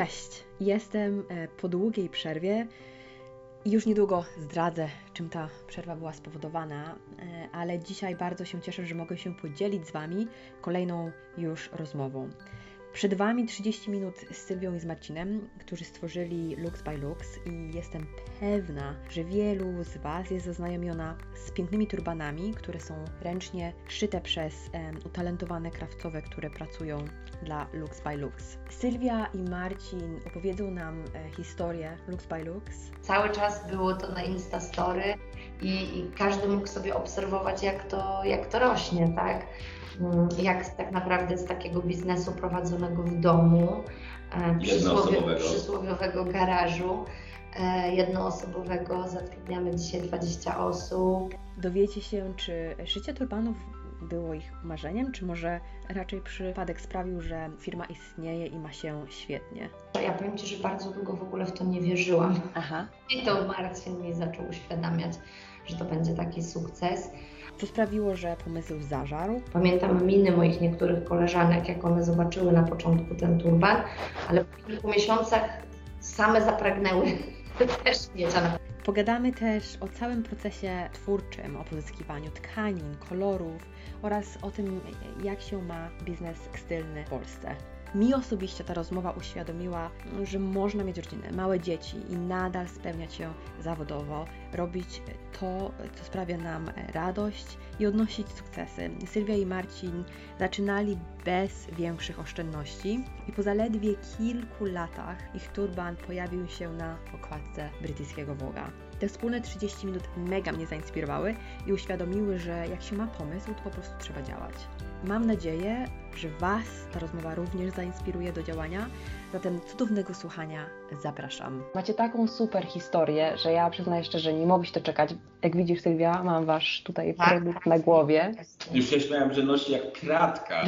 Cześć, jestem e, po długiej przerwie i już niedługo zdradzę, czym ta przerwa była spowodowana, e, ale dzisiaj bardzo się cieszę, że mogę się podzielić z Wami kolejną już rozmową. Przed Wami 30 minut z Sylwią i z Marcinem, którzy stworzyli Lux by Lux i jestem pewna, że wielu z Was jest zaznajomiona z pięknymi turbanami, które są ręcznie szyte przez um, utalentowane krawcowe, które pracują dla Lux by Lux. Sylwia i Marcin opowiedzą nam e, historię Lux by Lux. Cały czas było to na Instastory i, i każdy mógł sobie obserwować, jak to, jak to rośnie, tak? Mm, jak tak naprawdę z takiego biznesu prowadzonego w domu, e, przysłowie, przysłowiowego garażu, e, jednoosobowego, zatrudniamy dzisiaj 20 osób. Dowiecie się, czy szycie turbanów było ich marzeniem, czy może raczej przypadek sprawił, że firma istnieje i ma się świetnie? Ja powiem Ci, że bardzo długo w ogóle w to nie wierzyłam. Aha. I to Marcin mi zaczął uświadamiać, że to będzie taki sukces. Co sprawiło, że pomysł zażarł? Pamiętam miny moich niektórych koleżanek, jak one zobaczyły na początku ten turban, ale po kilku miesiącach same zapragnęły też mieć. Pogadamy też o całym procesie twórczym, o pozyskiwaniu tkanin, kolorów oraz o tym, jak się ma biznes tekstylny w Polsce. Mi osobiście ta rozmowa uświadomiła, że można mieć rodzinę, małe dzieci i nadal spełniać się zawodowo, robić to, co sprawia nam radość i odnosić sukcesy. Sylwia i Marcin zaczynali bez większych oszczędności i po zaledwie kilku latach ich turban pojawił się na okładce brytyjskiego Voga. Te wspólne 30 minut mega mnie zainspirowały i uświadomiły, że jak się ma pomysł, to po prostu trzeba działać. Mam nadzieję, że Was ta rozmowa również zainspiruje do działania. Zatem cudownego słuchania zapraszam. Macie taką super historię, że ja przyznaję szczerze, nie mogę się to czekać. Jak widzisz, Sylwia, mam Wasz tutaj tak, produkt na głowie. Już się śmiałem, że nosi jak kratka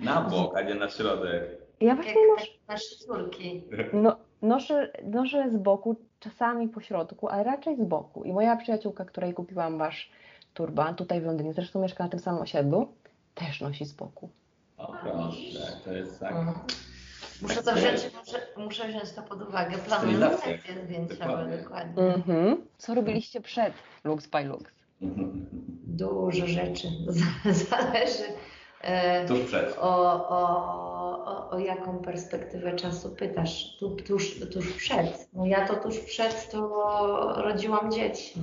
na bok, a nie na środek. Ja właśnie noszę... Nasze córki. No, noszę, noszę z boku, czasami po środku, ale raczej z boku. I moja przyjaciółka, której kupiłam Wasz turban tutaj w Londynie, zresztą mieszka na tym samym osiedlu, też nosi z boku. O proszę, to jest tak. Mhm. Muszę to wziąć, muszę, muszę wziąć to pod uwagę. Planuję zdjęcia zdjęciowe, dokładnie. Mhm. Co robiliście przed Lux by Lux? Dużo rzeczy. Zależy. E, tuż przed. O, o, o, o jaką perspektywę czasu pytasz? Tu, tuż, tuż przed. No ja to tuż przed to rodziłam dzieci.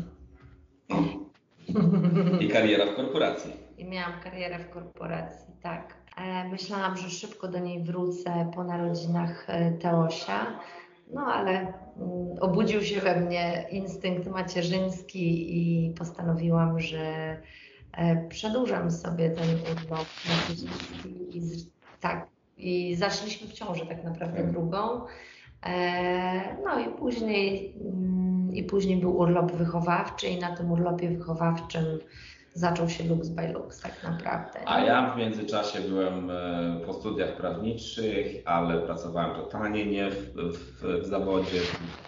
I kariera w korporacji i miałam karierę w korporacji, tak. E, myślałam, że szybko do niej wrócę po narodzinach e, Teosia, no ale mm, obudził się we mnie instynkt macierzyński i postanowiłam, że e, przedłużam sobie ten urlop macierzyński i tak, i zaszliśmy w ciąży tak naprawdę mhm. drugą. No i później, mm, i później był urlop wychowawczy i na tym urlopie wychowawczym zaczął się Lux by Lux tak naprawdę. A ja w międzyczasie byłem e, po studiach prawniczych, ale pracowałem totalnie nie w, w, w zawodzie,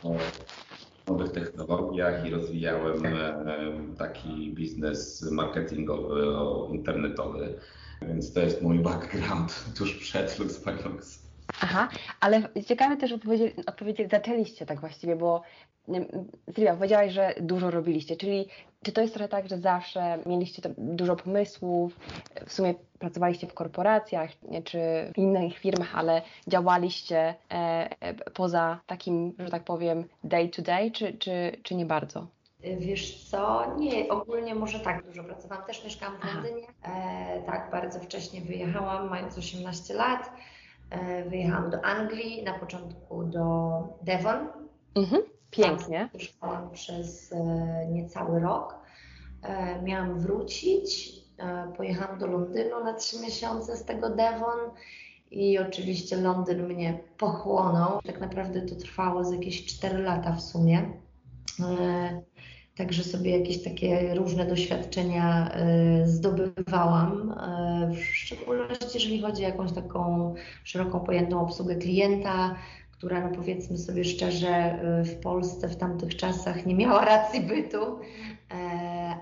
w nowych technologiach i rozwijałem e, taki biznes marketingowy, internetowy. Więc to jest mój background tuż przed Lux Lux. Aha, ale ciekawe też odpowiedzieć, odpowiedzieć zaczęliście tak właściwie, bo Sylwia, powiedziałaś, że dużo robiliście, czyli czy to jest trochę tak, że zawsze mieliście dużo pomysłów, w sumie pracowaliście w korporacjach czy w innych firmach, ale działaliście e, e, poza takim, że tak powiem, day to day, czy, czy, czy nie bardzo? Wiesz co, nie, ogólnie może tak dużo pracowałam. Też mieszkałam w Londynie, e, tak, bardzo wcześnie wyjechałam, mając 18 lat. E, wyjechałam do Anglii, na początku do Devon. Mhm Pięknie. Mieszkałam przez e, niecały rok. E, miałam wrócić. E, pojechałam do Londynu na trzy miesiące z tego Devon i oczywiście Londyn mnie pochłonął. Tak naprawdę to trwało z jakieś 4 lata w sumie. Także sobie jakieś takie różne doświadczenia zdobywałam, w szczególności jeżeli chodzi o jakąś taką szeroko pojętą obsługę klienta, która no powiedzmy sobie szczerze w Polsce w tamtych czasach nie miała racji bytu,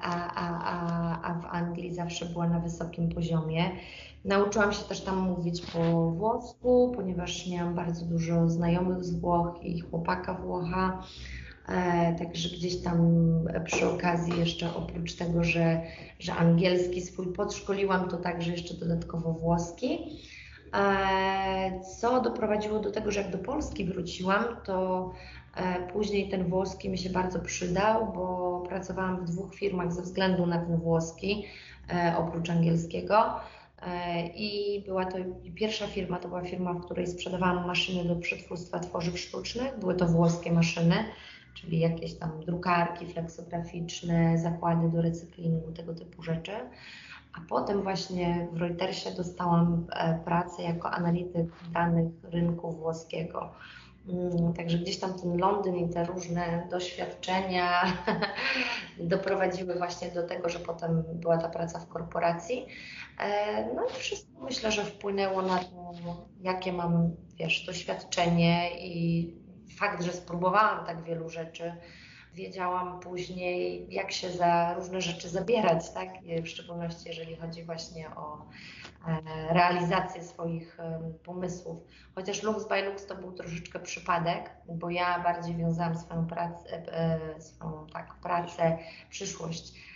a, a, a, a w Anglii zawsze była na wysokim poziomie. Nauczyłam się też tam mówić po włosku, ponieważ miałam bardzo dużo znajomych z Włoch i chłopaka Włocha. E, także gdzieś tam przy okazji jeszcze oprócz tego, że, że angielski swój podszkoliłam, to także jeszcze dodatkowo włoski. E, co doprowadziło do tego, że jak do Polski wróciłam, to e, później ten włoski mi się bardzo przydał, bo pracowałam w dwóch firmach ze względu na ten włoski, oprócz angielskiego. I była to pierwsza firma, to była firma, w której sprzedawałam maszyny do przetwórstwa tworzyw sztucznych. Były to włoskie maszyny czyli jakieś tam drukarki fleksograficzne, zakłady do recyklingu, tego typu rzeczy. A potem właśnie w Reutersie dostałam e, pracę jako analityk danych rynku włoskiego. Mm, także gdzieś tam ten Londyn i te różne doświadczenia doprowadziły właśnie do tego, że potem była ta praca w korporacji. E, no i wszystko myślę, że wpłynęło na to, jakie mam, wiesz, doświadczenie i fakt, że spróbowałam tak wielu rzeczy, wiedziałam później, jak się za różne rzeczy zabierać, tak? W szczególności jeżeli chodzi właśnie o e, realizację swoich pomysłów. Chociaż Lux by Lux to był troszeczkę przypadek, bo ja bardziej wiązałam swoją pracę, e, swoją tak, pracę, przyszłość.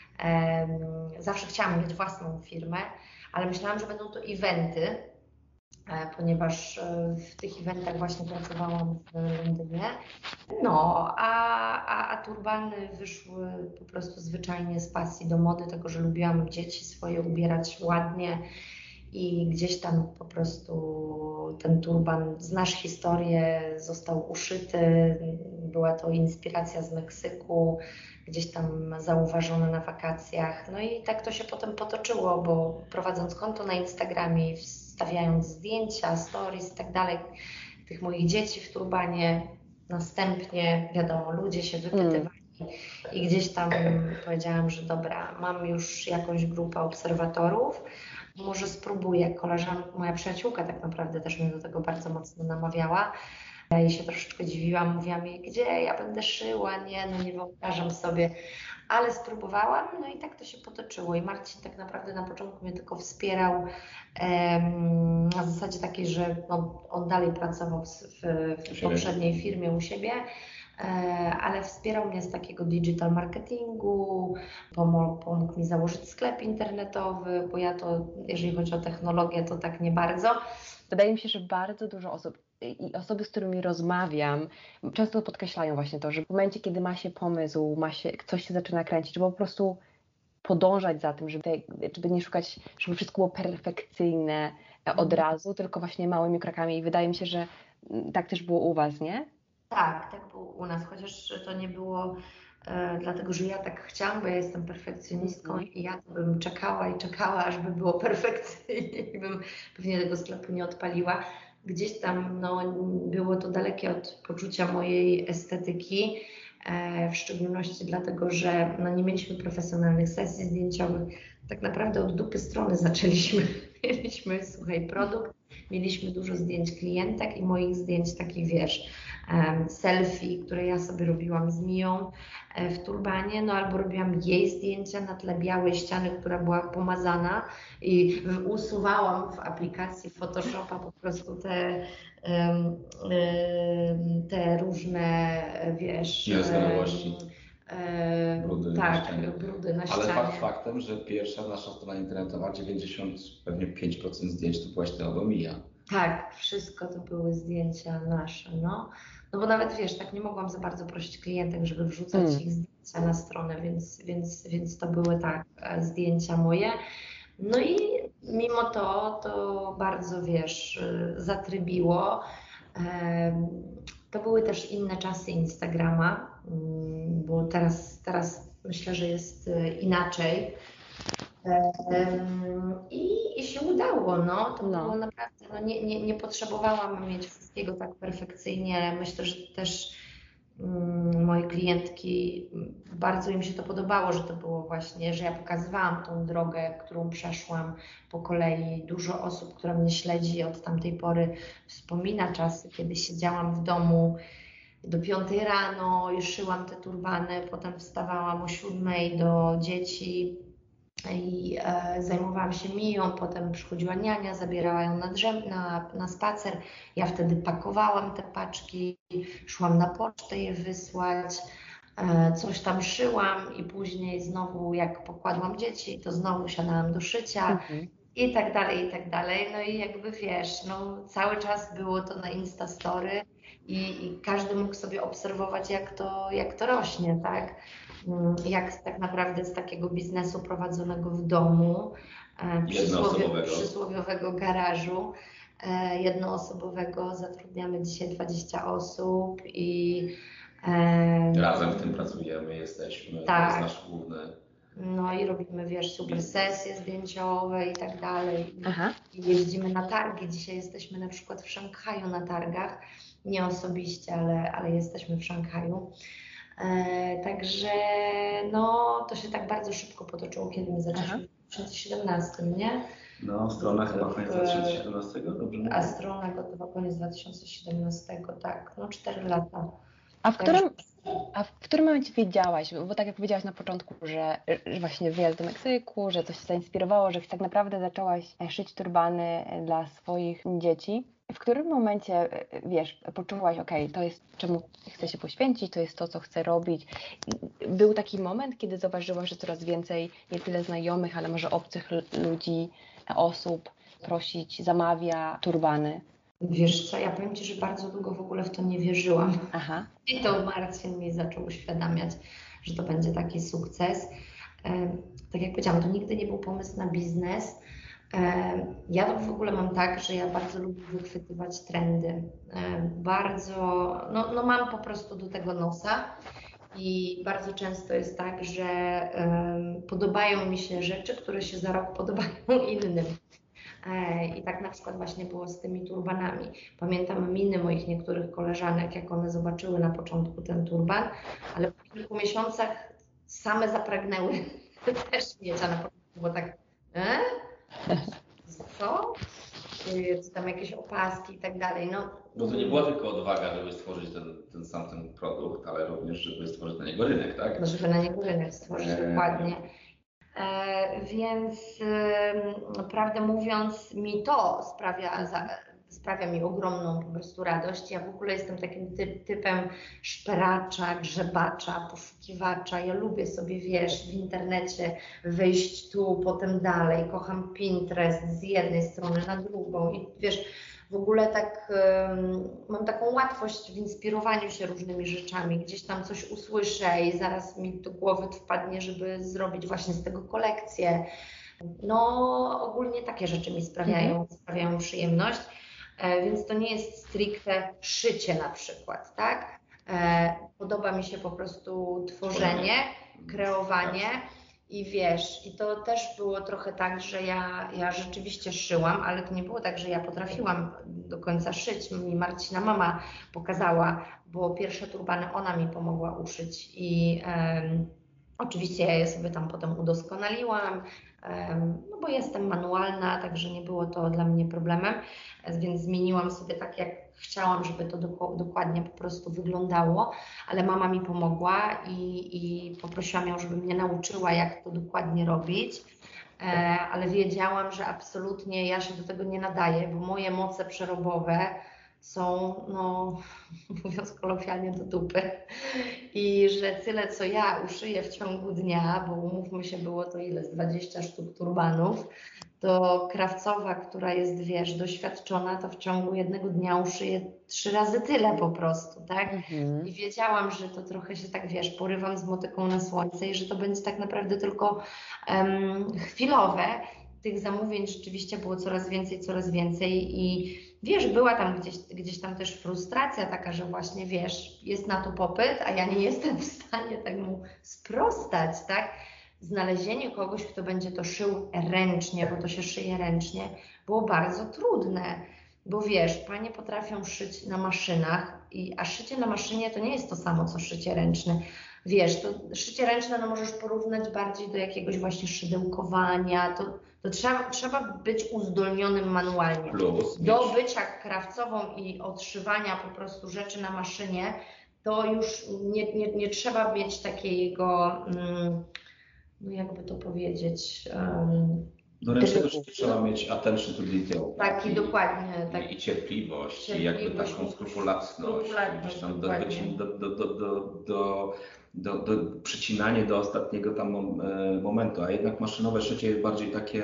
Zawsze chciałam mieć własną firmę, ale myślałam, że będą to eventy, E, ponieważ e, w tych eventach właśnie pracowałam w Londynie. No, a, a, a turbany wyszły po prostu zwyczajnie z pasji do mody, tego, że lubiłam dzieci swoje ubierać ładnie i gdzieś tam po prostu ten turban, znasz historię, został uszyty. Była to inspiracja z Meksyku, gdzieś tam zauważona na wakacjach. No i tak to się potem potoczyło, bo prowadząc konto na Instagramie, wstawiając zdjęcia, stories i tak dalej, tych moich dzieci w turbanie, następnie wiadomo, ludzie się wypytywali. I gdzieś tam powiedziałam, że dobra, mam już jakąś grupę obserwatorów, może spróbuję. Koleżanka, moja przyjaciółka tak naprawdę też mnie do tego bardzo mocno namawiała. Ja jej się troszeczkę dziwiłam, mówiłam jej, gdzie ja będę szyła, nie, no nie wyobrażam sobie, ale spróbowałam, no i tak to się potoczyło. I Marcin tak naprawdę na początku mnie tylko wspierał em, na zasadzie takiej, że no, on dalej pracował w, w, w poprzedniej firmie u siebie, e, ale wspierał mnie z takiego digital marketingu, pomógł, pomógł mi założyć sklep internetowy, bo ja to, jeżeli chodzi o technologię, to tak nie bardzo. Wydaje mi się, że bardzo dużo osób i osoby, z którymi rozmawiam, często podkreślają właśnie to, że w momencie, kiedy ma się pomysł, ma się, coś się zaczyna kręcić, żeby po prostu podążać za tym, żeby, żeby nie szukać, żeby wszystko było perfekcyjne od mhm. razu, tylko właśnie małymi krokami. I wydaje mi się, że mm, tak też było u Was, nie? Tak, tak było u nas, chociaż to nie było e, dlatego, że ja tak chciałam, bo ja jestem perfekcjonistką mm. i ja bym czekała i czekała, aż by było perfekcyjnie i bym pewnie tego sklepu nie odpaliła gdzieś tam no, było to dalekie od poczucia mojej estetyki, e, w szczególności dlatego, że no, nie mieliśmy profesjonalnych sesji zdjęciowych. Tak naprawdę od dupy strony zaczęliśmy. Mieliśmy, słuchaj, produkt, mieliśmy dużo zdjęć klientek i moich zdjęć takich, wiesz, selfie, które ja sobie robiłam z Miją e, w turbanie, no albo robiłam jej zdjęcia na tle białej ściany, która była pomazana i usuwałam w aplikacji Photoshopa po prostu te, te różne, wiesz... Niedoskonałości. E, brudy tak, na ścianie. brudy na Ale fakt faktem, że pierwsza nasza strona internetowa, 90, pewnie 5% zdjęć to byłaś ty albo Mija. Tak, wszystko to były zdjęcia nasze, no. No bo nawet wiesz, tak nie mogłam za bardzo prosić klientek, żeby wrzucać mm. ich zdjęcia na stronę, więc, więc, więc to były tak e, zdjęcia moje. No i mimo to, to bardzo wiesz, e, zatrybiło. To były też inne czasy Instagrama, bo teraz, teraz myślę, że jest e, inaczej. I, I, się udało, no. To no. było naprawdę, no nie, nie, nie potrzebowałam mieć wszystkiego tak perfekcyjnie, ale myślę, że też mm, moje klientki, bardzo im się to podobało, że to było właśnie, że ja pokazywałam tą drogę, którą przeszłam po kolei. Dużo osób, które mnie śledzi od tamtej pory, wspomina czasy, kiedy siedziałam w domu do piątej rano i szyłam te turbany, potem wstawałam o siódmej do dzieci i e, zajmowałam się Miją, potem przychodziła niania, zabierała ją na, drzew, na, na spacer. Ja wtedy pakowałam te paczki, szłam na pocztę je wysłać, e, coś tam szyłam i później znowu jak pokładłam dzieci, to znowu siadałam do szycia. Mhm. I tak dalej, i tak dalej. No i jakby wiesz, no cały czas było to na Instastory i, i każdy mógł sobie obserwować, jak to, jak to rośnie, tak? Mm, jak tak naprawdę z takiego biznesu prowadzonego w domu, e, przysłowie, przysłowiowego garażu e, jednoosobowego zatrudniamy dzisiaj 20 osób i razem w tym pracujemy, jesteśmy, tak. to jest nasz główny no i robimy, wiesz, super sesje zdjęciowe i tak dalej. Aha. I jeździmy na targi. Dzisiaj jesteśmy na przykład w Szanghaju na targach. Nie osobiście, ale, ale jesteśmy w Szanghaju. E, także no, to się tak bardzo szybko potoczyło, kiedy my zaczęliśmy w 2017, nie? No, strona chyba koniec 2017, dobrze? A strona gotowa koniec 2017, tak, no 4 lata. A w którym, a w którym momencie wiedziałaś, bo tak jak powiedziałaś na początku, że, że właśnie wyjazd do Meksyku, że coś się zainspirowało, że tak naprawdę zaczęłaś szyć turbany dla swoich dzieci. W którym momencie, wiesz, poczułaś, ok, to jest czemu chcę się poświęcić, to jest to, co chcę robić. Był taki moment, kiedy zauważyłaś, że coraz więcej nie tyle znajomych, ale może obcych ludzi, osób prosić, zamawia turbany. Wiesz co, ja powiem Ci, że bardzo długo w ogóle w to nie wierzyłam. Aha. I to Marcin mi zaczął uświadamiać, że to będzie taki sukces. Tak jak powiedziałam, to nigdy nie był pomysł na biznes. Ja w ogóle mam tak, że ja bardzo lubię wychwytywać trendy. Bardzo, no, no mam po prostu do tego nosa. I bardzo często jest tak, że podobają mi się rzeczy, które się za rok podobają innym. E, I tak na przykład właśnie było z tymi turbanami. Pamiętam miny moich niektórych koleżanek, jak one zobaczyły na początku ten turban, ale po kilku miesiącach same zapragnęły też mieć, a na początku było tak, e? Co? Czy tam jakieś opaski i tak dalej. No, no to nie była tylko odwaga, żeby stworzyć ten, ten sam ten produkt, ale również, żeby stworzyć na niego rynek, tak? No, żeby na niego rynek stworzyć, e... dokładnie. E, więc prawdę mówiąc, mi to sprawia, sprawia mi ogromną po prostu radość. Ja w ogóle jestem takim typ, typem szperacza, grzebacza, poszukiwacza. Ja lubię sobie, wiesz, w internecie wyjść tu, potem dalej. Kocham Pinterest z jednej strony na drugą i wiesz, w ogóle tak mam taką łatwość w inspirowaniu się różnymi rzeczami. Gdzieś tam coś usłyszę i zaraz mi do głowy wpadnie, żeby zrobić właśnie z tego kolekcję. No, ogólnie takie rzeczy mi sprawiają, mhm. sprawiają przyjemność, więc to nie jest stricte szycie na przykład, tak? E, podoba mi się po prostu tworzenie, kreowanie. I wiesz, i to też było trochę tak, że ja, ja rzeczywiście szyłam, ale to nie było tak, że ja potrafiłam do końca szyć. Mi Marcina mama pokazała, bo pierwsze turbany ona mi pomogła uszyć i oczywiście ja je sobie tam potem udoskonaliłam, no bo jestem manualna, także nie było to dla mnie problemem, więc zmieniłam sobie tak, jak chciałam, żeby to dokładnie po prostu wyglądało, ale mama mi pomogła i, i poprosiłam ją, żeby mnie nauczyła, jak to dokładnie robić. E, ale wiedziałam, że absolutnie ja się do tego nie nadaję, bo moje moce przerobowe są, no, mówiąc kolokwialnie, do dupy. I że tyle, co ja uszyję w ciągu dnia, bo umówmy się, było to ile? Z 20 sztuk turbanów, to krawcowa, która jest, wiesz, doświadczona, to w ciągu jednego dnia uszyje trzy razy tyle po prostu, tak? Mhm. I wiedziałam, że to trochę się tak, wiesz, porywam z motyką na słońce i że to będzie tak naprawdę tylko um, chwilowe. Tych zamówień rzeczywiście było coraz więcej, coraz więcej i wiesz, była tam gdzieś, gdzieś tam też frustracja taka, że właśnie, wiesz, jest na to popyt, a ja nie jestem w stanie tak mu sprostać, tak? znalezienie kogoś, kto będzie to szył ręcznie, bo to się szyje ręcznie, było bardzo trudne. Bo wiesz, panie potrafią szyć na maszynach, i, a szycie na maszynie to nie jest to samo, co szycie ręczne. Wiesz, to szycie ręczne no możesz porównać bardziej do jakiegoś właśnie szydełkowania, to, to trzeba, trzeba być uzdolnionym manualnie. Plus Do bycia krawcową i odszywania po prostu rzeczy na maszynie, to już nie, nie, nie trzeba mieć takiego, mm, no jakby to powiedzieć, Do ręcznego Typu. szycia trzeba mieć attention to detail. taki I- dokładnie, tak, I cierpliwość, i jakby Cierpliwość, taką skrupulatność, skrupulatność, gdzieś tam do, do, do, do, do, do, do, do przycinanie do ostatniego tam e, momentu, a jednak maszynowe szycie jest bardziej takie,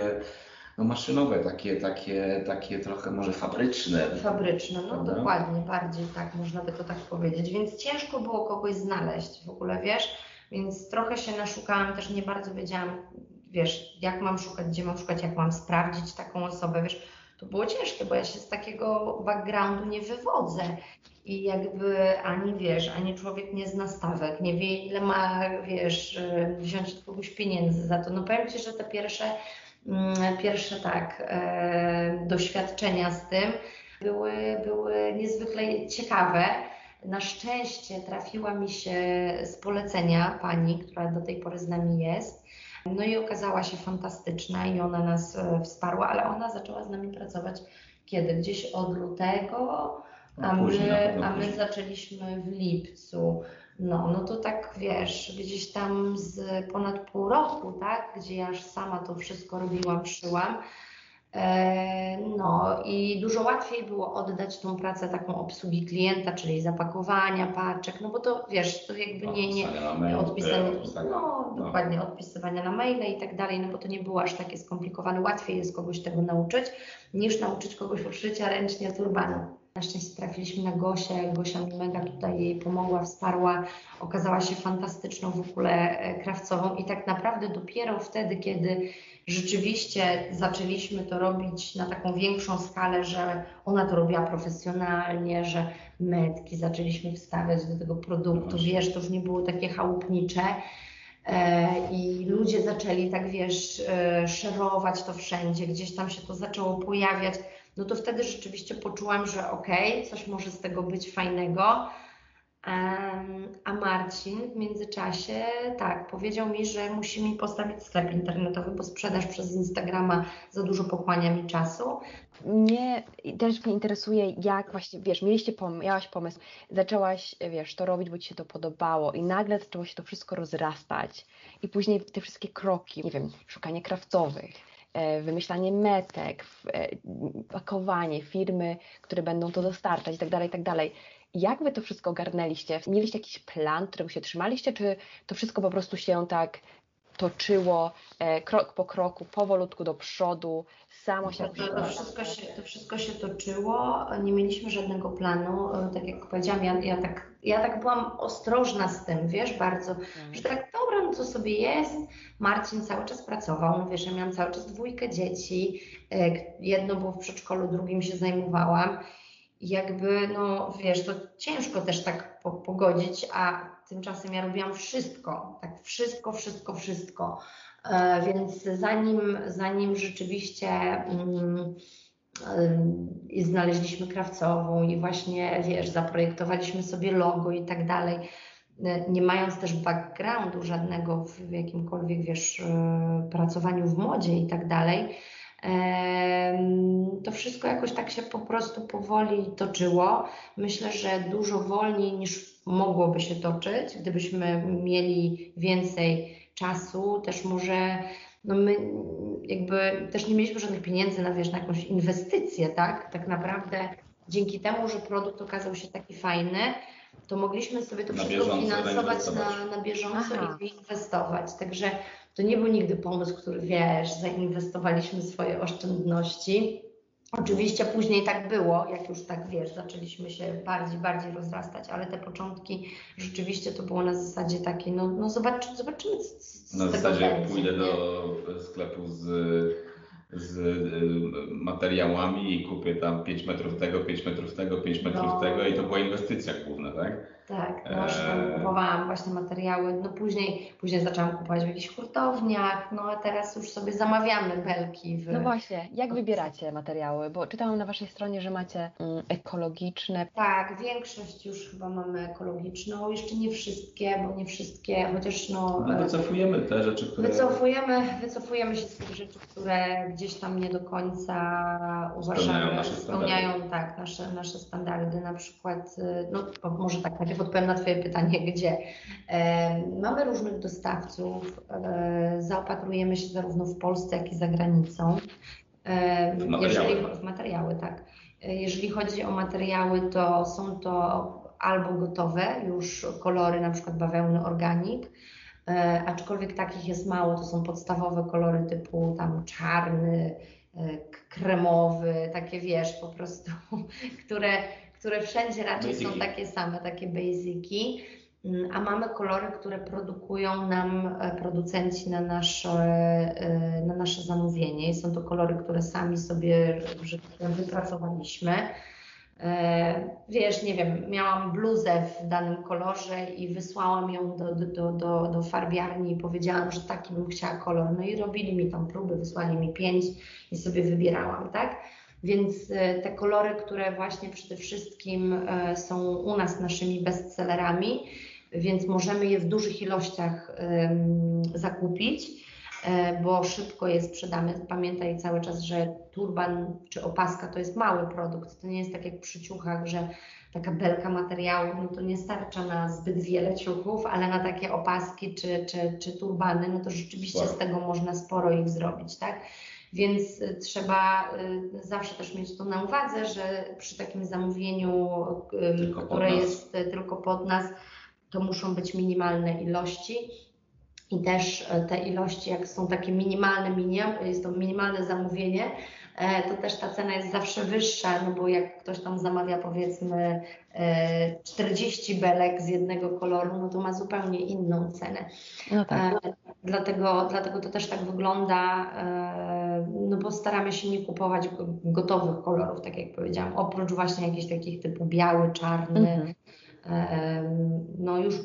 no maszynowe, takie, takie, takie trochę może fabryczne. fabryczne, no Prawda? dokładnie, bardziej tak, można by to tak powiedzieć, więc ciężko było kogoś znaleźć w ogóle, wiesz, więc trochę się naszukałam, też nie bardzo wiedziałam, wiesz, jak mam szukać, gdzie mam szukać, jak mam sprawdzić taką osobę, wiesz, to było ciężkie, bo ja się z takiego backgroundu nie wywodzę i jakby ani wiesz, ani człowiek nie zna stawek, nie wie ile ma, wiesz, y, wziąć od kogoś pieniędzy za to. No powiem Ci, że te pierwsze, mm, pierwsze tak, e, doświadczenia z tym były, były niezwykle ciekawe. Na szczęście trafiła mi się z polecenia pani, która do tej pory z nami jest. No i okazała się fantastyczna i ona nas e, wsparła, ale ona zaczęła z nami pracować kiedy? Gdzieś od lutego, a No, na my, pewno a my zaczęliśmy w lipcu. No, no to tak wiesz, gdzieś tam z ponad pół roku, tak, gdzie ja już sama to wszystko robiłam, szyłam. E, No i dużo łatwiej było oddać tą pracę taką obsługi klienta, czyli zapakowania paczek, no bo to wiesz, to jakby nie, nie, odpisanie, e, odpisania. no dokładnie, odpisywania na maile i tak dalej, no bo to nie było aż takie skomplikowane. Łatwiej jest kogoś tego nauczyć, niż nauczyć kogoś uszycia ręcznie turbanu. Na szczęście trafiliśmy na Gosię, Gosia mi mega tutaj jej pomogła, wsparła, okazała się fantastyczną w ogóle e, krawcową i tak naprawdę dopiero wtedy, kiedy rzeczywiście zaczęliśmy to robić na taką większą skalę, że ona to robiła profesjonalnie, że metki zaczęliśmy wstawiać do tego produktu, Właśnie. wiesz, to już nie było takie chałupnicze. E, I ludzie zaczęli tak, wiesz, e, szerować to wszędzie, gdzieś tam się to zaczęło pojawiać. No to wtedy rzeczywiście poczułam, że okej, coś może z tego być fajnego. A Marcin w międzyczasie, tak, powiedział mi, że musi mi postawić sklep internetowy, bo sprzedaż przez Instagrama za dużo pochłania mi czasu. Mnie też mnie interesuje, jak właśnie, wiesz, mieliście pom- miałaś pomysł, zaczęłaś, wiesz, to robić, bo ci się to podobało i nagle zaczęło się to wszystko rozrastać i później te wszystkie kroki, nie wiem, szukanie krawcowych, wymyślanie metek, e, pakowanie, firmy, które będą to dostarczać i tak dalej, i tak. Jak wy to wszystko ogarnęliście? Mieliście jakiś plan, którego się trzymaliście, czy to wszystko po prostu się tak toczyło e, krok po kroku, powolutku do przodu, samo się To, to, wszystko się, to wszystko się toczyło, nie mieliśmy żadnego planu. E, Tak jak powiedziałam, ja, ja, tak, ja tak byłam ostrożna z tym, wiesz, bardzo, że tak dobra, no co sobie jest. Marcin cały czas pracował, mówię, że miałam cały czas dwójkę dzieci, e, jedno było w przedszkolu, drugim się zajmowałam. I jakby, no wiesz, to ciężko też tak po, pogodzić, a tymczasem ja robiłam wszystko, tak wszystko, wszystko, wszystko. E, Więc zanim, zanim rzeczywiście mm, ym, i znaleźliśmy krawcową i właśnie, wiesz, zaprojektowaliśmy sobie logo i tak dalej, e, nie mając też backgroundu żadnego w jakimkolwiek, wiesz, e, pracowaniu w modzie i tak dalej, to wszystko jakoś tak się po prostu powoli toczyło. Myślę, że dużo wolniej niż mogłoby się toczyć, gdybyśmy mieli więcej czasu, też może no my jakby też nie mieliśmy żadnych pieniędzy na, wiesz, na jakąś inwestycję, tak? Tak naprawdę dzięki temu, że produkt okazał się taki fajny, to mogliśmy sobie to Na wszystko finansować na, na bieżąco Aha. i inwestować. Także to nie był nigdy pomysł, który wiesz, zainwestowaliśmy swoje oszczędności. Oczywiście później tak było, jak już tak wiesz, zaczęliśmy się bardziej, bardziej rozrastać, ale te początki rzeczywiście to było na zasadzie takiej, no, no zobacz, zobaczymy, co, Na zasadzie jak będzie, pójdę nie? do sklepu z z y, materiałami i kupię tam 5 metrów tego, 5 metrów tego, 5 metrów No. tego i to była inwestycja główna, tak? Tak, no już tam kupowałam właśnie materiały, no później, później zaczęłam kupować w jakichś hurtowniach, no a teraz już sobie zamawiamy belki w... No właśnie, jak wybieracie materiały? Bo czytałam na Waszej stronie, że macie mm, ekologiczne. Tak, większość już chyba mamy ekologiczną, jeszcze nie wszystkie, bo nie wszystkie, chociaż no... No e, wycofujemy te rzeczy, które... Wycofujemy, wycofujemy się z tych rzeczy, które gdzieś tam nie do końca uważamy, nasze standardy. spełniają tak, nasze, nasze standardy. Na przykład, y, no bo może tak najpierw odpowiem na Twoje pytanie, gdzie. Mamy różnych dostawców, e, zaopatrujemy się zarówno w Polsce, jak i za granicą. W materiały. jeżeli, w materiały, tak. E, Jeżeli chodzi o materiały, to są to albo gotowe już kolory, na przykład bawełny organik, E, aczkolwiek takich jest mało, to są podstawowe kolory typu tam czarny, kremowy, takie wiesz, po prostu, które, które wszędzie raczej są takie same, takie basiki. Mm, A mamy kolory, które produkują nam e, producenci na nasze, e, na nasze zamówienie. I są to kolory, które sami sobie, tak wypracowaliśmy. E, Wiesz, nie wiem, miałam bluzę w danym kolorze i wysłałam ją do, do, do, do, do farbiarni i powiedziałam, że taki bym chciała kolor. No i robili mi tam próby, wysłali mi pięć i sobie wybierałam, tak? Więc e, te kolory, które właśnie przede wszystkim e, są u nas naszymi bestsellerami, więc możemy je w dużych ilościach zakupić e, bo szybko je sprzedamy. Pamiętaj cały czas, że turban czy opaska to jest mały produkt. To nie jest tak jak przy ciuchach, że taka belka materiału, no to nie starcza na zbyt wiele ciuchów, ale na takie opaski czy, czy, czy turbany, no to rzeczywiście z tego można sporo ich zrobić, tak? Więc y, trzeba y, zawsze też mieć to na uwadze, że przy takim zamówieniu, Tylko które jest y, tylko pod nas, to muszą być minimalne ilości. I też e, te ilości, jak są takie minimalne, minim- jest to minimalne zamówienie, e, to też ta cena jest zawsze wyższa, no bo jak ktoś tam zamawia powiedzmy e, 40 belek z jednego koloru, no to ma zupełnie inną cenę. No tak. E, Dlatego, dlatego to też tak wygląda, e, no bo staramy się nie kupować go- gotowych kolorów, tak jak powiedziałam, oprócz właśnie jakichś takich typu biały, czarny, Mhm. No już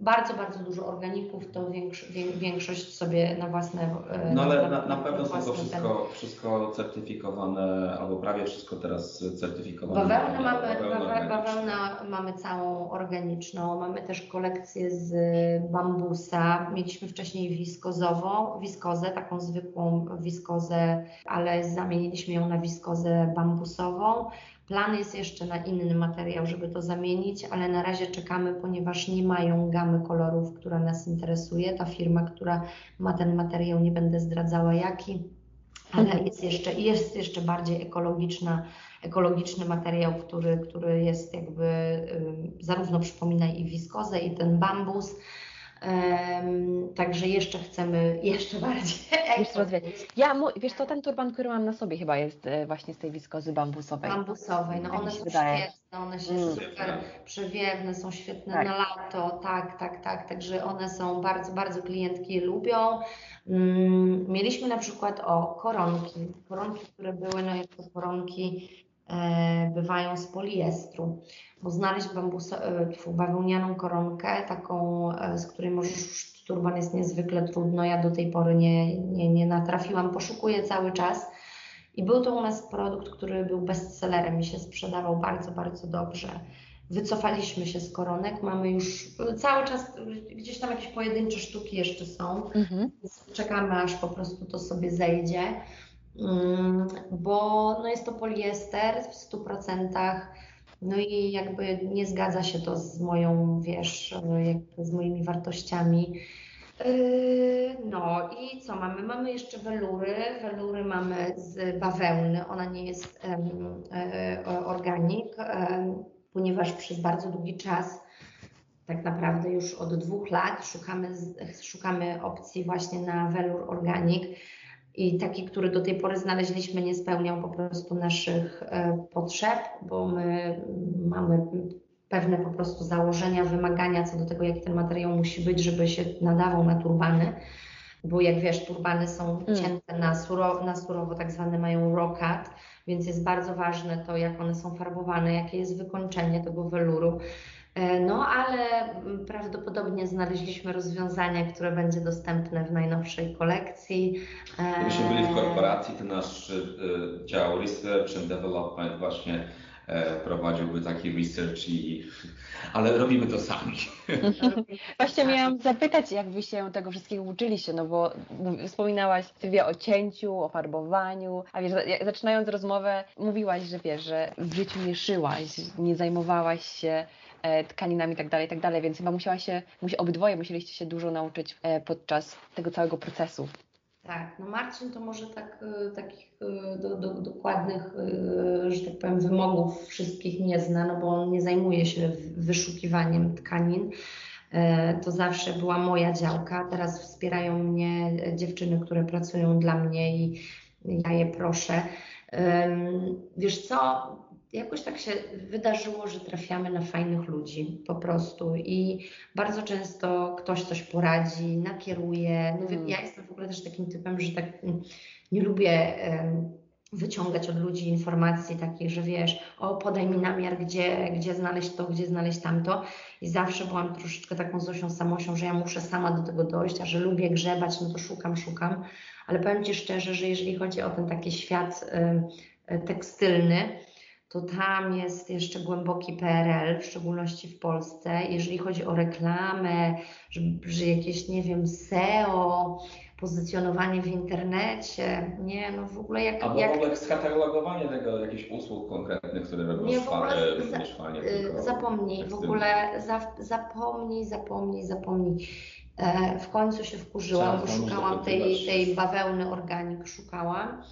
bardzo, bardzo dużo organików, to większo- wię- większość sobie na własne e, No ale na- na, na pewno są to ten- wszystko, wszystko certyfikowane, albo prawie wszystko teraz certyfikowane. Bawełnę mamy, Bawełna bawe, organiczna. bawełnę mamy całą organiczną, mamy też kolekcję z bambusa, mieliśmy wcześniej wiskozową, wiskozę, taką zwykłą wiskozę, ale zamieniliśmy ją na wiskozę bambusową. Plan jest jeszcze na inny materiał, żeby to zamienić, ale na razie czekamy, ponieważ nie mają gamy kolorów, która nas interesuje. Ta firma, która ma ten materiał, nie będę zdradzała jaki, ale Mhm. jest jeszcze, jest jeszcze bardziej ekologiczna, ekologiczny materiał, który, który jest jakby zarówno przypomina i wiskozę, i ten bambus. Także jeszcze chcemy jeszcze bardziej Jeszcze rozwijać. Ja, wiesz co, ten turban, który mam na sobie chyba jest e, właśnie z tej wiskozy bambusowej. bambusowej. No Tak one są wydaje. świetne, one się Mm. super przewiewne, są świetne Tak. na lato, tak, tak, tak. Także one są bardzo, bardzo klientki je lubią. Mm, mieliśmy na przykład o koronki. Koronki, które były, no jak to koronki bywają z poliestru. Bo znaleźć bambuso, e, bawełnianą koronkę, taką, e, z której możesz, turban jest niezwykle trudno. Ja do tej pory nie, nie, nie natrafiłam, poszukuję cały czas. I był to u nas produkt, który był bestsellerem i się sprzedawał bardzo, bardzo dobrze. Wycofaliśmy się z koronek, mamy już cały czas gdzieś tam jakieś pojedyncze sztuki jeszcze są, Mhm. więc czekamy aż po prostu to sobie zejdzie, bo no jest to poliester w 100%. No i jakby nie zgadza się to z moją, wiesz, jakby z moimi wartościami. Yy, No i co mamy? Mamy jeszcze welury. Welury mamy z bawełny. Ona nie jest em, e, organik, ponieważ przez bardzo długi czas, tak naprawdę już od dwóch lat, szukamy, szukamy opcji właśnie na welur organik. I taki, który do tej pory znaleźliśmy, nie spełniał po prostu naszych e, potrzeb, bo my mamy pewne po prostu założenia, wymagania co do tego, jaki ten materiał musi być, żeby się nadawał na turbany. bo jak wiesz, turbany są Mm. cięte na surowo, na surowo, tak zwane mają rokat, więc jest bardzo ważne to, jak one są farbowane, jakie jest wykończenie tego weluru. E, No, ale prawdopodobnie znaleźliśmy rozwiązanie, które będzie dostępne w najnowszej kolekcji. E, Gdybyśmy byli w korporacji, to nasz y, dział Research and Development właśnie e, prowadziłby taki research i ale robimy to sami. Właśnie miałam zapytać, jak wy się tego wszystkiego uczyliście, no bo wspominałaś Sylwia o cięciu, o farbowaniu, a wiesz, zaczynając rozmowę mówiłaś, że wiesz, że w życiu nie szyłaś, nie zajmowałaś się e, tkaninami i tak dalej, i tak więc chyba musiałaś się, musi, obydwoje musieliście się dużo nauczyć e, podczas tego całego procesu. Tak, no Marcin to może tak, y, takich do, do, dokładnych, że tak powiem, wymogów wszystkich nie zna, no bo on nie zajmuje się wyszukiwaniem tkanin. E, To zawsze była moja działka. Teraz wspierają mnie e, dziewczyny, które pracują dla mnie i ja je proszę. Wiesz co, jakoś tak się wydarzyło, że trafiamy na fajnych ludzi po prostu i bardzo często ktoś coś poradzi, nakieruje. No, Mm. Ja jestem w ogóle też takim typem, że tak mm, nie lubię wyciągać od ludzi informacji takich, że wiesz, o podaj mi namiar, gdzie, gdzie znaleźć to, gdzie znaleźć tamto. I zawsze byłam troszeczkę taką Zosią Samosią, że ja muszę sama do tego dojść, a że lubię grzebać, no to szukam, szukam. Ale powiem Ci szczerze, że jeżeli chodzi o ten taki świat em, e, tekstylny, to tam jest jeszcze głęboki PRL, w szczególności w Polsce. Jeżeli chodzi o reklamę, że, że jakieś, nie wiem, SEO, pozycjonowanie w internecie, nie, no w ogóle jak, Albo jak w ogóle skatalogowanie tego jakichś usług konkretnych, które robią Nie, w szwa, ogóle za- nie szwanie, y, zapomnij, w ogóle za, zapomnij, zapomnij, zapomnij. E, w końcu się wkurzyłam, Trzeba bo szukałam tej, tej bawełny organik, szukałam.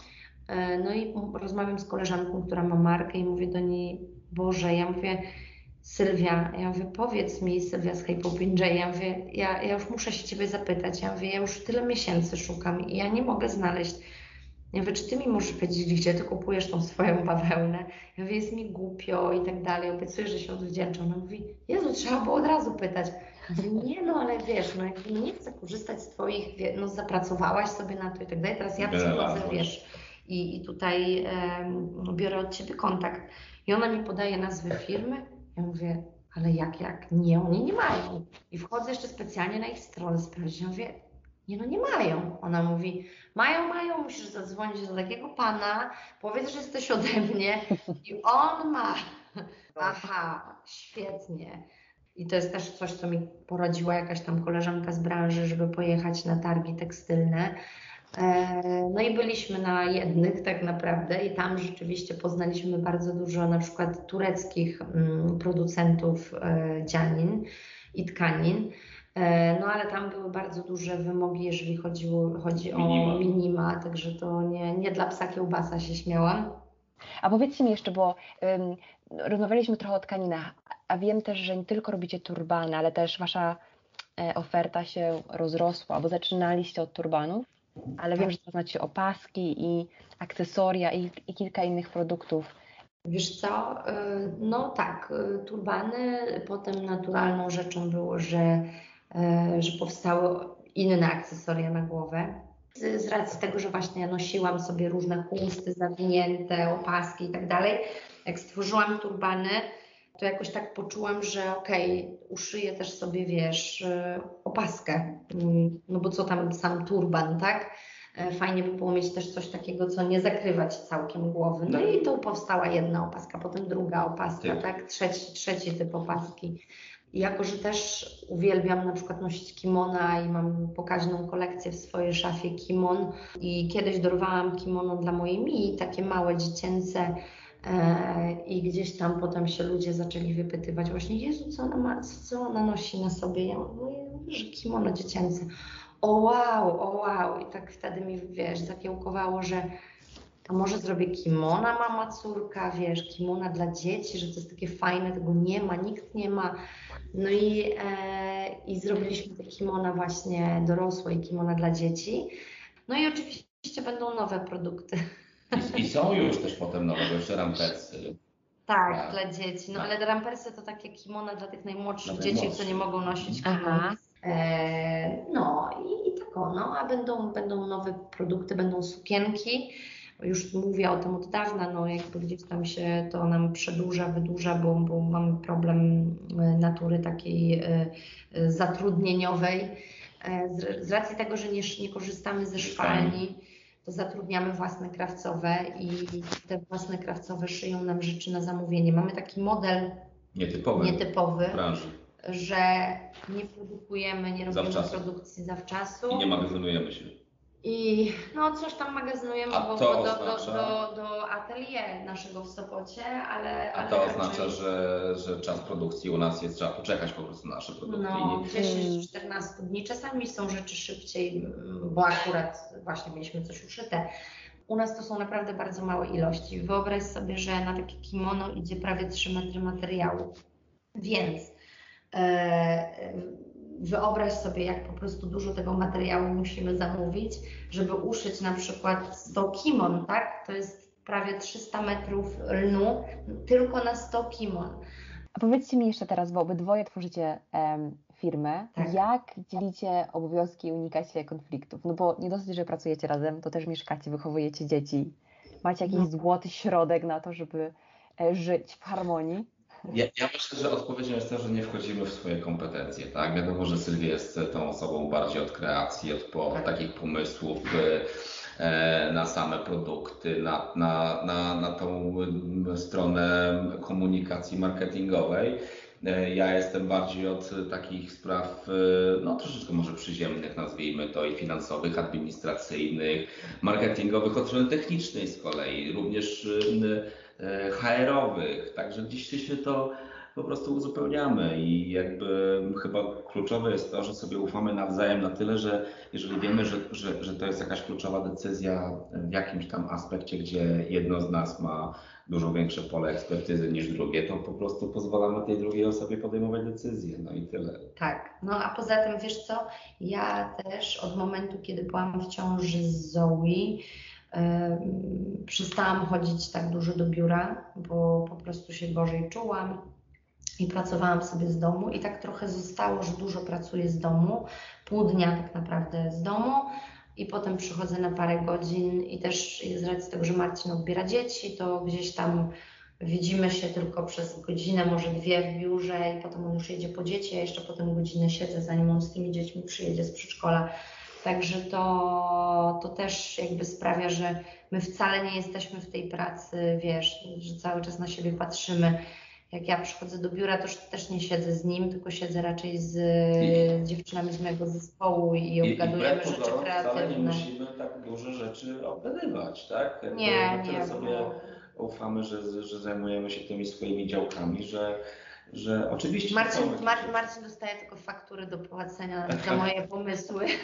E, no i rozmawiam z koleżanką, która ma markę i mówię do niej, Boże, ja mówię, Sylwia, ja mówię, powiedz mi, Sylwia z Hypo ja mówię, ja, ja już muszę się Ciebie zapytać, ja mówię, ja już tyle miesięcy szukam i ja nie mogę znaleźć. Ja mówię, czy Ty mi możesz powiedzieć, gdzie Ty kupujesz tą swoją bawełnę? Ja mówię, jest mi głupio i tak dalej, obiecuję, że się odwdzięczę. Ona mówi, Jezu, trzeba było od razu pytać. Ja mówię, nie no, ale wiesz, no no nie chcę korzystać z Twoich, no zapracowałaś sobie na to i tak dalej, teraz ja przychodzę, wiesz, i, i tutaj biorę od Ciebie kontakt. I ona mi podaje nazwę firmy, ja mówię, ale jak, jak? Nie, oni nie mają. I wchodzę jeszcze specjalnie na ich stronę sprawdzić. Ja mówię, nie no, nie mają. Ona mówi, mają, mają, musisz zadzwonić do takiego pana, powiedz, że jesteś ode mnie i on ma. Aha, świetnie. I to jest też coś, co mi poradziła jakaś tam koleżanka z branży, żeby pojechać na targi tekstylne. E, No i byliśmy na jednych tak naprawdę i tam rzeczywiście poznaliśmy bardzo dużo na przykład tureckich mm, producentów e, dzianin i tkanin. E, No ale tam były bardzo duże wymogi, jeżeli chodziło, chodzi o Minima. także to nie, nie dla psa kiełbasa się śmiałam. A powiedzcie mi jeszcze, bo ym, rozmawialiśmy trochę o tkaninach, a wiem też, że nie tylko robicie turbany, ale też wasza e, oferta się rozrosła, bo zaczynaliście od turbanów, ale wiem, że teraz macie opaski i akcesoria i, i kilka innych produktów. Wiesz co, y, no tak, y, turbany, potem naturalną rzeczą było, że, y, że powstały inne akcesoria na głowę. Z, z racji tego, że właśnie nosiłam sobie różne chusty zawinięte, opaski i tak dalej, jak stworzyłam turbany, to jakoś tak poczułam, że okej, uszyję też sobie, wiesz, y, opaskę, Mm, no bo co tam sam turban, tak? E, Fajnie by było mieć też coś takiego, co nie zakrywać całkiem głowy. No No. i tu powstała jedna opaska, potem druga opaska, Typ. tak? Trzeci, trzeci typ opaski. I jako, że też uwielbiam na przykład nosić kimona i mam pokaźną kolekcję w swojej szafie kimon i kiedyś dorwałam kimono dla mojej mi, takie małe, dziecięce e, i gdzieś tam potem się ludzie zaczęli wypytywać właśnie, Jezu, co ona, ma, co ona nosi na sobie? Ja mówię, że kimono dziecięce. O wow, o wow. I tak wtedy mi, wiesz, zakiełkowało, że a może zrobię kimona mama, córka, wiesz, kimona dla dzieci, że to jest takie fajne, tego nie ma, nikt nie ma. No i, e, i zrobiliśmy te kimona właśnie dorosłe i kimona dla dzieci. No i oczywiście będą nowe produkty. I, I są już też potem nowe, bo jeszcze rampersy. Tak, Tak. dla dzieci. No Tak. ale rampersy to takie kimona dla tych najmłodszych Dla dzieci, najmłodszych. nie mogą nosić kimon. Aha. E, no i, i tak o, no, a będą, będą nowe produkty, będą sukienki. Już mówię o tym od dawna, no jakby gdzieś tam się to nam przedłuża, wydłuża, bo, bo mamy problem e, natury takiej e, zatrudnieniowej. Z, z racji tego, że nie, nie korzystamy ze szwalni, to zatrudniamy własne krawcowe i te własne krawcowe szyją nam rzeczy na zamówienie. Mamy taki model nietypowy, nietypowy że nie produkujemy, nie robimy Zawczasu. produkcji zawczasu. I nie magazynujemy się. I no coś tam magazynujemy bo, do, oznacza- do, do, atelier naszego w Sopocie, ale. A ale to raczej- oznacza, że, że czas produkcji u nas jest, trzeba poczekać po prostu na nasze produkty. No, I 10-14 dni. Czasami są rzeczy szybciej, mm, bo akurat właśnie mieliśmy coś uszyte. U nas to są naprawdę bardzo małe ilości. Wyobraź sobie, że na takie kimono idzie prawie 3 metry materiału. Więc e, wyobraź sobie, jak po prostu dużo tego materiału musimy zamówić, żeby uszyć na przykład 100 kimon, tak? To jest prawie 300 metrów lnu tylko na 100 kimon. A powiedzcie mi jeszcze teraz, bo obydwoje tworzycie em, firmę, Tak. jak dzielicie obowiązki i unikacie konfliktów? No bo nie dosyć, że pracujecie razem, to też mieszkacie, wychowujecie dzieci. Macie jakiś No. złoty środek na to, żeby e, żyć w harmonii? Ja, ja myślę, że odpowiedzią jest to, że nie wchodzimy w swoje kompetencje, tak? Wiadomo, że Sylwia jest tą osobą bardziej od kreacji, od, po, od takich pomysłów e, na same produkty, na, na, na, na tą stronę komunikacji marketingowej. E, Ja jestem bardziej od takich spraw, e, no troszeczkę może przyziemnych, nazwijmy to, i finansowych, administracyjnych, marketingowych, od strony technicznej z kolei, również HR-owych. Także gdzieś się to po prostu uzupełniamy i jakby chyba kluczowe jest to, że sobie ufamy nawzajem na tyle, że jeżeli wiemy, że, że, że to jest jakaś kluczowa decyzja w jakimś tam aspekcie, gdzie jedno z nas ma dużo większe pole ekspertyzy niż drugie, to po prostu pozwalamy tej drugiej osobie podejmować decyzje. No i tyle. Tak, no a poza tym wiesz co, ja też od momentu, kiedy byłam w ciąży z Zoe, przestałam chodzić tak dużo do biura, bo po prostu się gorzej czułam i pracowałam sobie z domu i tak trochę zostało, że dużo pracuję z domu, pół dnia tak naprawdę z domu i potem przychodzę na parę godzin i też z racji tego, że Marcin odbiera dzieci, to gdzieś tam widzimy się tylko przez godzinę, może dwie w biurze i potem on już jedzie po dzieci, a jeszcze potem godzinę siedzę, zanim on z tymi dziećmi przyjedzie z przedszkola. Także to, to też jakby sprawia, że my wcale nie jesteśmy w tej pracy, wiesz, że cały czas na siebie patrzymy. Jak ja przychodzę do biura, to też nie siedzę z nim, tylko siedzę raczej z I- dziewczynami z mojego zespołu i I, obgadujemy wbrew rzeczy wcale nie kreatywne. musimy tak dużo rzeczy obgadywać, tak? Jakby Nie, nie, sobie ufamy, że, że zajmujemy się tymi swoimi działkami, że, że oczywiście Marcin, Mar. Marcin dostaje tylko faktury do płacenia za moje pomysły.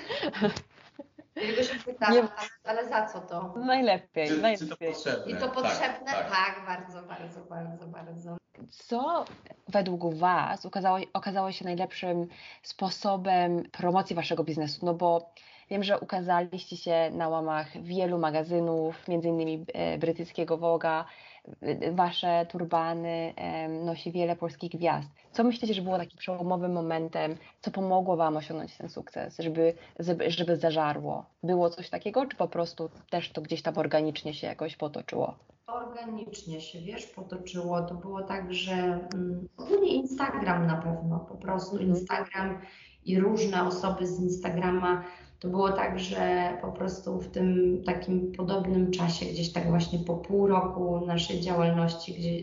Jego się pyta, Nie- ale, za co to? Najlepiej, Czy, czy to najlepiej. potrzebne? I to Tak, potrzebne? tak. Tak, bardzo, bardzo, bardzo, bardzo. Co według Was okazało, okazało się najlepszym sposobem promocji Waszego biznesu? No bo wiem, że ukazaliście się na łamach wielu magazynów, między innymi e, brytyjskiego Woga. Wasze turbany nosi wiele polskich gwiazd. Co myślicie, że było takim przełomowym momentem, co pomogło Wam osiągnąć ten sukces, żeby, żeby, żeby zażarło? Było coś takiego, czy po prostu też to gdzieś tam organicznie się jakoś potoczyło? Organicznie się, wiesz, potoczyło. To było tak, że mm, ogólnie Instagram na pewno, po prostu Mhm. Instagram i różne osoby z Instagrama. To było tak, że po prostu w tym takim podobnym czasie, gdzieś tak właśnie po pół roku naszej działalności, gdzie,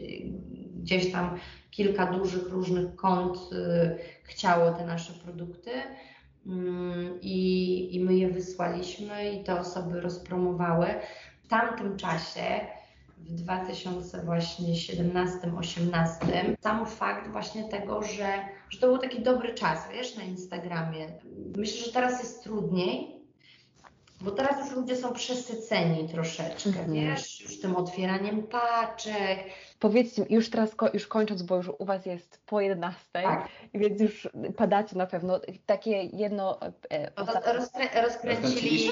gdzieś tam kilka dużych różnych kont y, chciało te nasze produkty. Mm, I, I my je wysłaliśmy i te osoby rozpromowały. W tamtym czasie, w 2017-18, sam fakt właśnie tego, że, że to był taki dobry czas, wiesz, na Instagramie. Myślę, że teraz jest trudniej, bo teraz już ludzie są przesyceni troszeczkę, Mhm. wiesz, już tym otwieraniem paczek, Powiedzcie, już teraz ko- już kończąc, bo już u Was jest po 11, Tak. więc już padacie na pewno. Takie jedno e, No ostatnie- rozkrę- rozkręcili.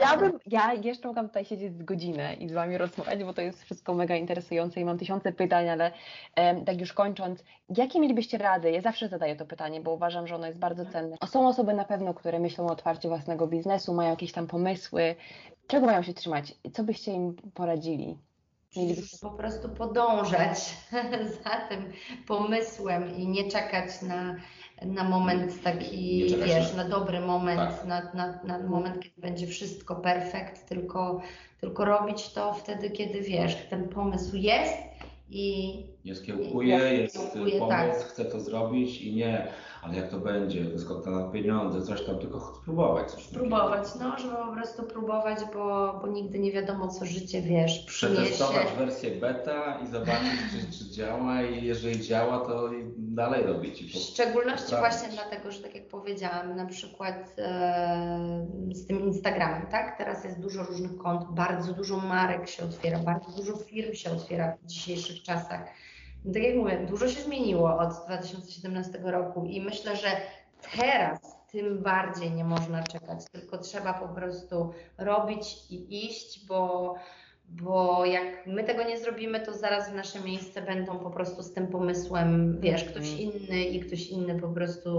Ja, bym, ja jeszcze mogłam tutaj siedzieć z godzinę i z Wami rozmawiać, bo to jest wszystko mega interesujące i mam tysiące pytań, ale em, tak już kończąc, jakie mielibyście rady? Ja zawsze zadaję to pytanie, bo uważam, że ono jest bardzo cenne. Są osoby na pewno, które myślą o otwarciu własnego biznesu, mają jakieś tam pomysły. Czego mają się trzymać? Co byście im poradzili? Mielibyście... po prostu podążać za tym pomysłem i nie czekać na, na moment taki, wiesz, na- na dobry moment, Tak. na, na, na moment, kiedy będzie wszystko perfekt, tylko, tylko robić to wtedy, kiedy wiesz, ten pomysł jest i Jest kiełkuje, Jest jest kiełkuje, pomysł, tak. chcę to zrobić i nie, ale jak to będzie, skąd na pieniądze, coś tam, tylko spróbować coś takiego. próbować, no, żeby po prostu próbować, bo, bo nigdy nie wiadomo, co życie, wiesz, przyniesie. Przetestować wersję beta i zobaczyć, czy, czy działa i jeżeli działa, to dalej robić. W szczególności poprawić. właśnie dlatego, że tak jak powiedziałam, na przykład e, z tym Instagramem, tak? Teraz jest dużo różnych kont, bardzo dużo marek się otwiera, bardzo dużo firm się otwiera w dzisiejszych czasach. No tak jak mówię, dużo się zmieniło od 2017 roku i myślę, że teraz tym bardziej nie można czekać, tylko trzeba po prostu robić i iść, bo bo jak my tego nie zrobimy, to zaraz w nasze miejsce będą po prostu z tym pomysłem, wiesz, ktoś Mhm. inny i ktoś inny po prostu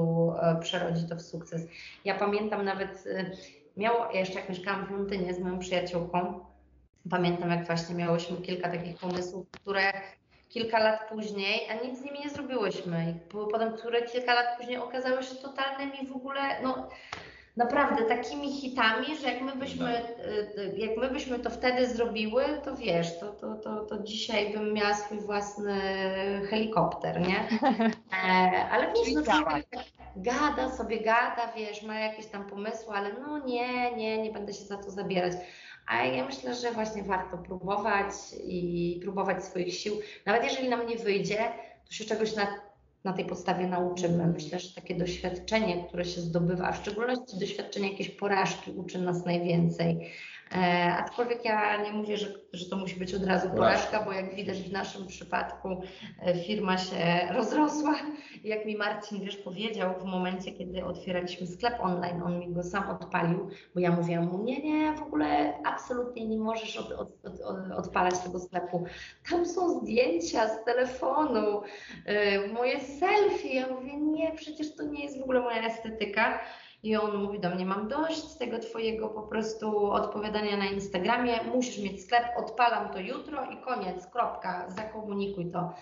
e, przerodzi to w sukces. Ja pamiętam nawet, e, miało, ja jeszcze jak mieszkałam w Londynie z moją przyjaciółką, pamiętam jak właśnie miałyśmy kilka takich pomysłów, które kilka lat później, a nic z nimi nie zrobiłyśmy. I były potem, które kilka lat później okazały się totalnymi w ogóle, no naprawdę takimi hitami, że jak my byśmy, y, y, jak my byśmy to wtedy zrobiły, to wiesz, to, to, to, to dzisiaj bym miała swój własny helikopter, nie? E, ale wiesz, no człowiek tak gada sobie, gada, wiesz, ma jakieś tam pomysły, ale no nie, nie, nie będę się za to zabierać. A ja myślę, że właśnie warto próbować i próbować swoich sił. Nawet jeżeli nam nie wyjdzie, to się czegoś na, na tej podstawie nauczymy. Myślę, że takie doświadczenie, które się zdobywa, a w szczególności doświadczenie jakiejś porażki uczy nas najwięcej. E, aczkolwiek ja nie mówię, że, że to musi być od razu porażka, bo jak widać w naszym przypadku e, firma się rozrosła. Jak mi Marcin, wiesz, powiedział w momencie, kiedy otwieraliśmy sklep online, on mi go sam odpalił, bo ja mówiłam mu, nie, nie, w ogóle absolutnie nie możesz od, od, od, od, odpalać tego sklepu. Tam są zdjęcia z telefonu, y, moje selfie. Ja mówię, nie, przecież to nie jest w ogóle moja estetyka. I on mówi do mnie, mam dość tego twojego po prostu odpowiadania na Instagramie, musisz mieć sklep, odpalam to jutro i koniec, kropka, zakomunikuj to.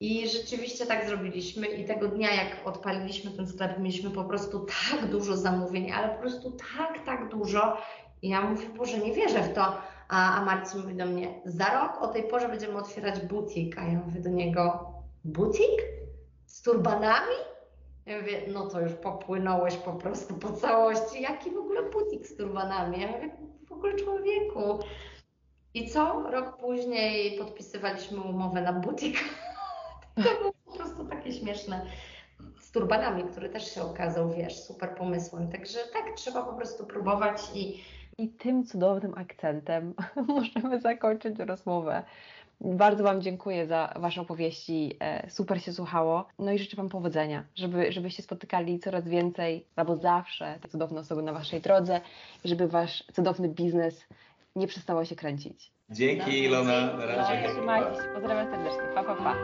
I rzeczywiście tak zrobiliśmy i tego dnia, jak odpaliliśmy ten sklep, mieliśmy po prostu tak dużo zamówień, ale po prostu tak, tak dużo. I ja mówię, Boże, nie wierzę w to. A, a Marcin mówi do mnie, za rok o tej porze będziemy otwierać butik. A ja mówię do niego, butik? Z turbanami? Ja mówię, no to już popłynąłeś po prostu po całości. Jaki w ogóle butik z turbanami? Ja mówię, w ogóle człowieku. I co? Rok później podpisywaliśmy umowę na butik. To było po prostu takie śmieszne. Z turbanami, który też się okazał, wiesz, super pomysłem. Także tak, trzeba po prostu próbować i I tym cudownym akcentem możemy zakończyć rozmowę. Bardzo Wam dziękuję za Wasze opowieści. e, Super się słuchało. No i życzę Wam powodzenia, żeby, żebyście spotykali coraz więcej, albo zawsze te cudowne osoby na Waszej drodze, i żeby Wasz cudowny biznes nie przestawał się kręcić. Dzięki Ilona, na razie. Trzymajcie się. Pozdrawiam serdecznie. Pa, pa, pa.